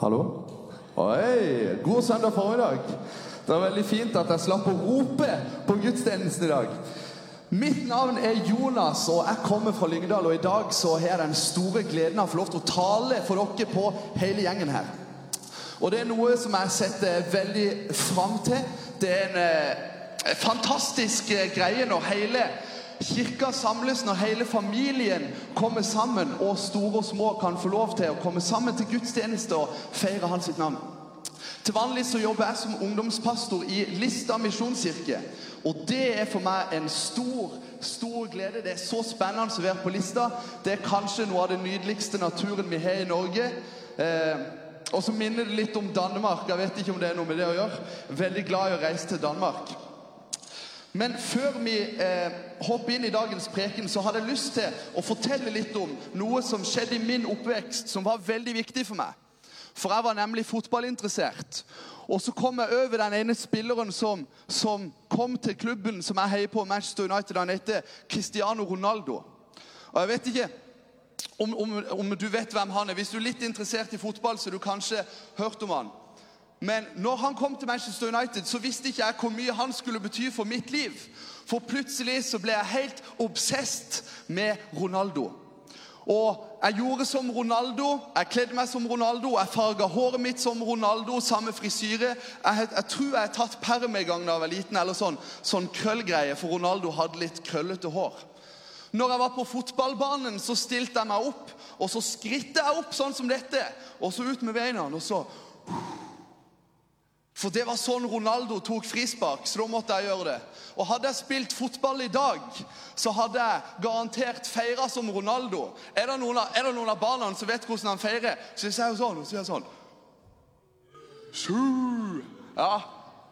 Hallo? Oi, god søndag formiddag. Det var veldig fint at jeg slapp å rope på gudstjenesten i dag. Mitt navn er Jonas, og jeg kommer fra Lyngdal. Og i dag så har jeg den store gleden av å få lov til å tale for dere på hele gjengen her. Og det er noe som jeg setter veldig fram til. Det er en eh, fantastisk eh, greie når hele kirka samles, når hele familien kommer sammen, og store og små kan få lov til å komme sammen til gudstjeneste og feire hans sitt navn. Til vanlig så jobber jeg som ungdomspastor i Lista misjonskirke. Og det er for meg en stor, stor glede. Det er så spennende å være på Lista. Det er kanskje noe av den nydeligste naturen vi har i Norge. Eh, og så minner det litt om Danmark. Jeg vet ikke om det er noe med det å gjøre. Veldig glad i å reise til Danmark. Men før vi eh, hopper inn i dagens preken, så hadde jeg lyst til å fortelle litt om noe som skjedde i min oppvekst, som var veldig viktig for meg. For jeg var nemlig fotballinteressert. Og så kom jeg over den ene spilleren som, som kom til klubben som jeg heier på, Manchester United. Han heter Cristiano Ronaldo. Og jeg vet ikke om, om, om, du vet hvem han er. Hvis du er litt interessert i fotball, så har du kanskje hørt om han. Men når han kom til Manchester United, så visste ikke jeg hvor mye han skulle bety for mitt liv. For plutselig så ble jeg helt obsesst med Ronaldo. Og jeg gjorde som Ronaldo. Jeg kledde meg som Ronaldo. Jeg farga håret mitt som Ronaldo. Samme frisyre. Jeg, jeg tror jeg har tatt perm en gang da jeg var liten, eller sånn, sånn krøllgreie, for Ronaldo hadde litt krøllete hår. Når jeg var på fotballbanen, så stilte jeg meg opp, og så skrittet jeg opp sånn som dette. Og så ut med beina, og så For det var sånn Ronaldo tok frispark, så da måtte jeg gjøre det. Og hadde jeg spilt fotball i dag, så hadde jeg garantert feira som Ronaldo. Er det, noen av, det noen av barna som vet hvordan han feirer? Så jeg sier sånn, og så sier jeg sånn Sju. Ja,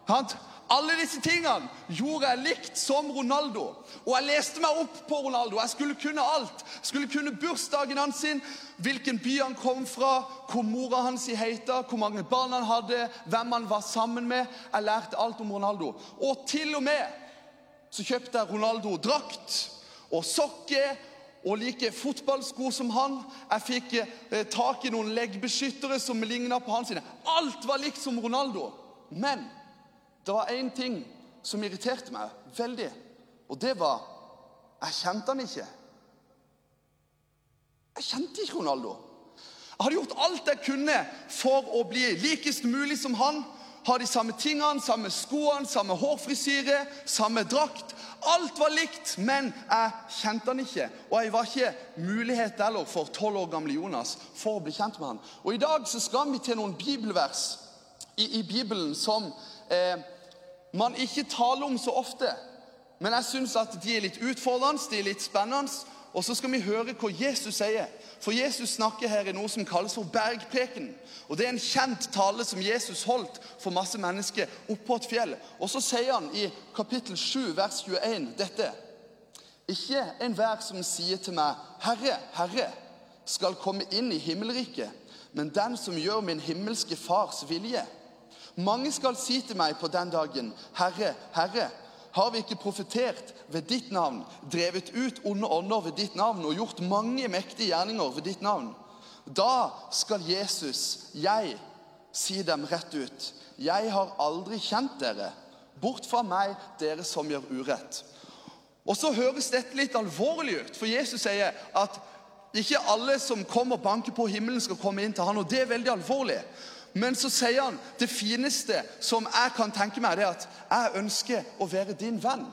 sant? Alle disse tingene gjorde jeg likt som Ronaldo. Og jeg leste meg opp på Ronaldo. Jeg skulle kunne alt. Jeg skulle kunne bursdagen hans, sin, hvilken by han kom fra, hvor mora hans heita, hvor mange barn han hadde, hvem han var sammen med. Jeg lærte alt om Ronaldo. Og til og med så kjøpte jeg Ronaldo-drakt og sokker og like fotballsko som han. Jeg fikk eh, tak i noen leggbeskyttere som ligna på hans. sine. Alt var likt som Ronaldo. Men det var én ting som irriterte meg veldig, og det var Jeg kjente han ikke. Jeg kjente ikke Ronaldo. Jeg hadde gjort alt jeg kunne for å bli likest mulig som han. Ha de samme tingene, samme skoene, samme hårfrisyre, samme drakt. Alt var likt, men jeg kjente han ikke. Og jeg var ikke mulighet heller for tolv år gamle Jonas for å bli kjent med han. Og I dag så skal vi til noen bibelvers i, i Bibelen som eh, man ikke taler om så ofte. Men jeg syns at de er litt utfordrende, de er litt spennende. Og så skal vi høre hva Jesus sier. For Jesus snakker her i noe som kalles for bergpreken. Og Det er en kjent tale som Jesus holdt for masse mennesker oppå et fjell. Og så sier han i kapittel 7, vers 21 dette. Ikke enhver som sier til meg, 'Herre, Herre', skal komme inn i himmelriket, men den som gjør min himmelske Fars vilje. Mange skal si til meg på den dagen, 'Herre, Herre', har vi ikke profetert ved ditt navn, drevet ut onde ånder ved ditt navn og gjort mange mektige gjerninger ved ditt navn? Da skal Jesus, jeg, si dem rett ut. Jeg har aldri kjent dere. Bort fra meg, dere som gjør urett. Og så høres dette litt alvorlig ut, for Jesus sier at ikke alle som kommer og banker på himmelen, skal komme inn til han, og det er veldig alvorlig. Men så sier han det fineste som jeg kan tenke meg, det er at jeg ønsker å være din venn.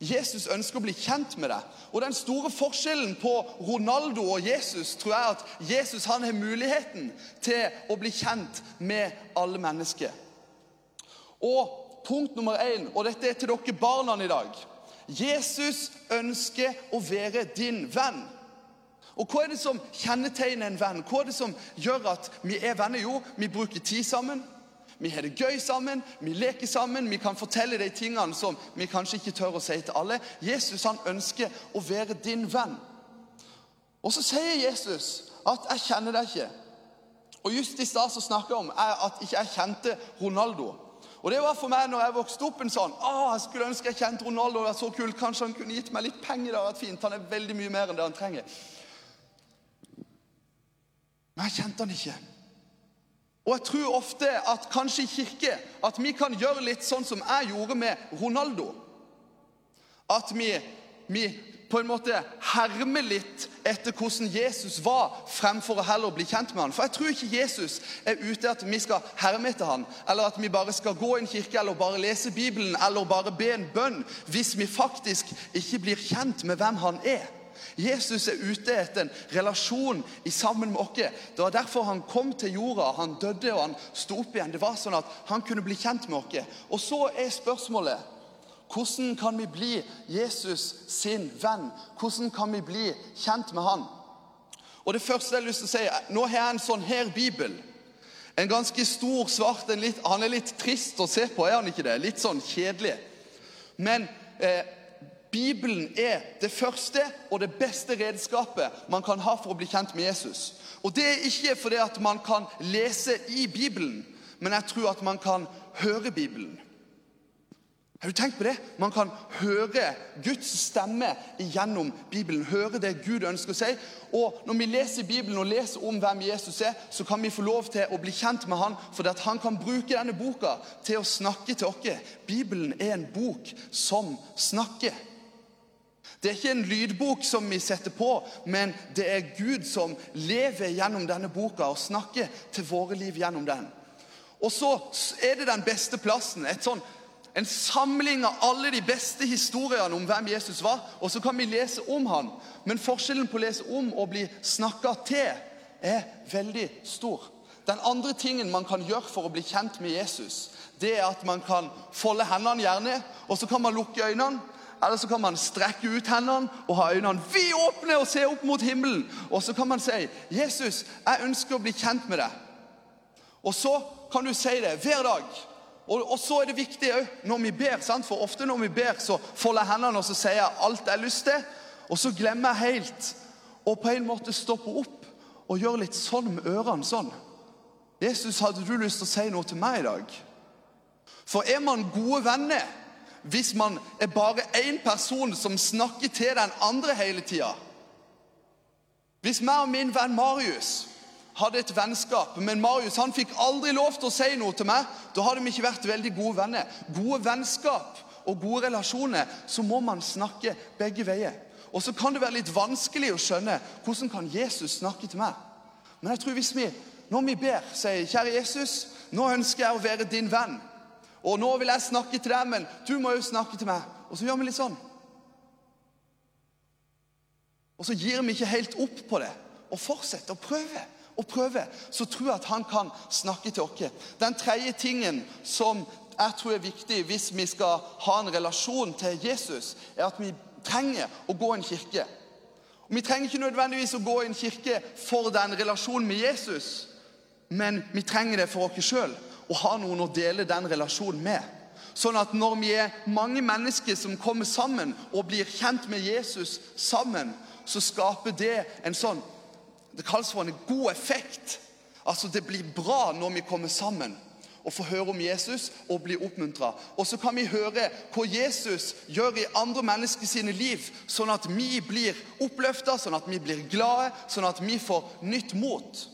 Jesus ønsker å bli kjent med deg. Og Den store forskjellen på Ronaldo og Jesus tror jeg at Jesus han har muligheten til å bli kjent med alle mennesker. Og punkt nummer én, og dette er til dere barna i dag Jesus ønsker å være din venn. Og Hva er det som kjennetegner en venn? Hva er det som gjør at vi er venner? Jo, vi bruker tid sammen. Vi har det gøy sammen, vi leker sammen, vi kan fortelle de tingene som vi kanskje ikke tør å si til alle. Jesus han ønsker å være din venn. Og så sier Jesus at 'jeg kjenner deg ikke'. Og Just i stad snakka jeg om at ikke jeg kjente Ronaldo. Og det var for meg når jeg vokste opp en sånn Å, jeg skulle ønske jeg kjente Ronaldo. det var så kult, Kanskje han kunne gitt meg litt penger. det hadde vært fint, Han er veldig mye mer enn det han trenger. Men jeg kjente han ikke. Og jeg tror ofte at kanskje i kirke at vi kan gjøre litt sånn som jeg gjorde med Ronaldo. At vi, vi på en måte hermer litt etter hvordan Jesus var, fremfor å heller bli kjent med han. For jeg tror ikke Jesus er ute at vi skal herme etter han, eller at vi bare skal gå i en kirke eller bare lese Bibelen eller bare be en bønn hvis vi faktisk ikke blir kjent med hvem han er. Jesus er ute etter en relasjon i sammen med oss. Det var derfor han kom til jorda. Han døde og han sto opp igjen. Det var sånn at han kunne bli kjent med oss. Og så er spørsmålet hvordan kan vi bli Jesus sin venn? Hvordan kan vi bli kjent med han? Og det første jeg har lyst til å si, Nå har jeg en sånn her bibel. En ganske stor, svart litt, Han er litt trist å se på, er han ikke det? Litt sånn kjedelig. Men eh, Bibelen er det første og det beste redskapet man kan ha for å bli kjent med Jesus. Og Det er ikke fordi at man kan lese i Bibelen, men jeg tror at man kan høre Bibelen. Har du tenkt på det? Man kan høre Guds stemme gjennom Bibelen. Høre det Gud ønsker å si. Og når vi leser Bibelen og leser om hvem Jesus er, så kan vi få lov til å bli kjent med han, fordi at han kan bruke denne boka til å snakke til oss. Bibelen er en bok som snakker. Det er ikke en lydbok som vi setter på, men det er Gud som lever gjennom denne boka og snakker til våre liv gjennom den. Og så er det den beste plassen. sånn en samling av alle de beste historiene om hvem Jesus var. Og så kan vi lese om han. Men forskjellen på å lese om og bli snakka til er veldig stor. Den andre tingen man kan gjøre for å bli kjent med Jesus, det er at man kan folde hendene gjerne, og så kan man lukke øynene. Eller så kan man strekke ut hendene og ha øynene vidåpne og se opp mot himmelen. Og så kan man si, 'Jesus, jeg ønsker å bli kjent med deg.' Og så kan du si det hver dag. Og, og, så er det viktig òg når vi ber. Sant? For ofte når vi ber, så folder jeg hendene og så sier jeg alt jeg har lyst til. Og så glemmer jeg helt Og på en måte stoppe opp og gjøre litt sånn med ørene. sånn. Jesus, hadde du lyst til å si noe til meg i dag? For er man gode venner hvis man er bare én person som snakker til den andre hele tida? Hvis meg og min venn Marius hadde et vennskap. Men Marius han fikk aldri lov til å si noe til meg. Da hadde vi ikke vært veldig gode venner. Gode vennskap og gode relasjoner, så må man snakke begge veier. Og så kan det være litt vanskelig å skjønne hvordan kan Jesus snakke til meg. Men jeg tror hvis vi, når vi ber, sier 'Kjære Jesus, nå ønsker jeg å være din venn'. Og nå vil jeg snakke til deg, men du må jo snakke til meg. Og så gjør vi litt sånn. Og så gir vi ikke helt opp på det og fortsetter å prøve og prøve. så tror jeg at han kan snakke til oss. Den tredje tingen som jeg tror er viktig hvis vi skal ha en relasjon til Jesus, er at vi trenger å gå i en kirke. Og vi trenger ikke nødvendigvis å gå i en kirke for den relasjonen med Jesus, men vi trenger det for oss sjøl å ha noen å dele den relasjonen med. Sånn at når vi er mange mennesker som kommer sammen og blir kjent med Jesus sammen, så skaper det en sånn det kalles for en god effekt. Altså Det blir bra når vi kommer sammen og får høre om Jesus og blir oppmuntra. Og så kan vi høre hva Jesus gjør i andre mennesker sine liv, sånn at vi blir oppløfta, sånn at vi blir glade, sånn at vi får nytt mot.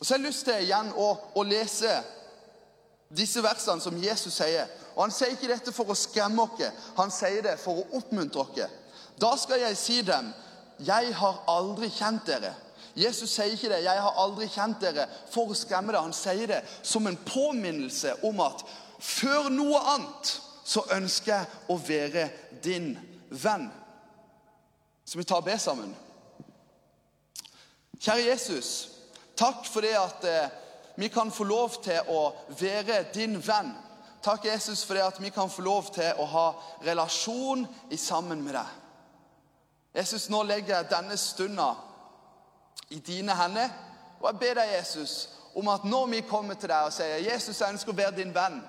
Og Så har jeg lyst til igjen å, å lese disse versene som Jesus sier. Og Han sier ikke dette for å skremme oss, han sier det for å oppmuntre oss. Da skal jeg si dem 'Jeg har aldri kjent dere'. Jesus sier ikke det. 'Jeg har aldri kjent dere' for å skremme deg. Han sier det som en påminnelse om at før noe annet så ønsker jeg å være din venn. Så vi tar og ber sammen. Kjære Jesus, takk for det at eh, vi kan få lov til å være din venn. Takk, Jesus, for det at vi kan få lov til å ha relasjon i sammen med deg. Jesus, nå legger jeg denne stunda i dine hender. Og jeg ber deg, Jesus, om at når vi kommer til deg og sier 'Jesus, jeg ønsker å være din venn',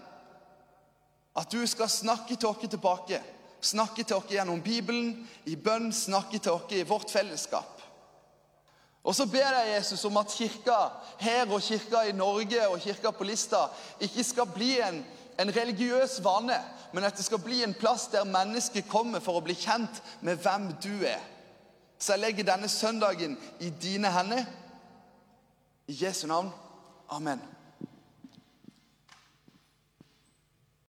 at du skal snakke til oss tilbake. Snakke til oss gjennom Bibelen, i bønn, snakke til oss i vårt fellesskap. Og så ber jeg Jesus om at kirka her og kirka i Norge og kirka på Lista ikke skal bli en, en religiøs vane, men at det skal bli en plass der mennesker kommer for å bli kjent med hvem du er. Så jeg legger denne søndagen i dine hender. I Jesu navn. Amen.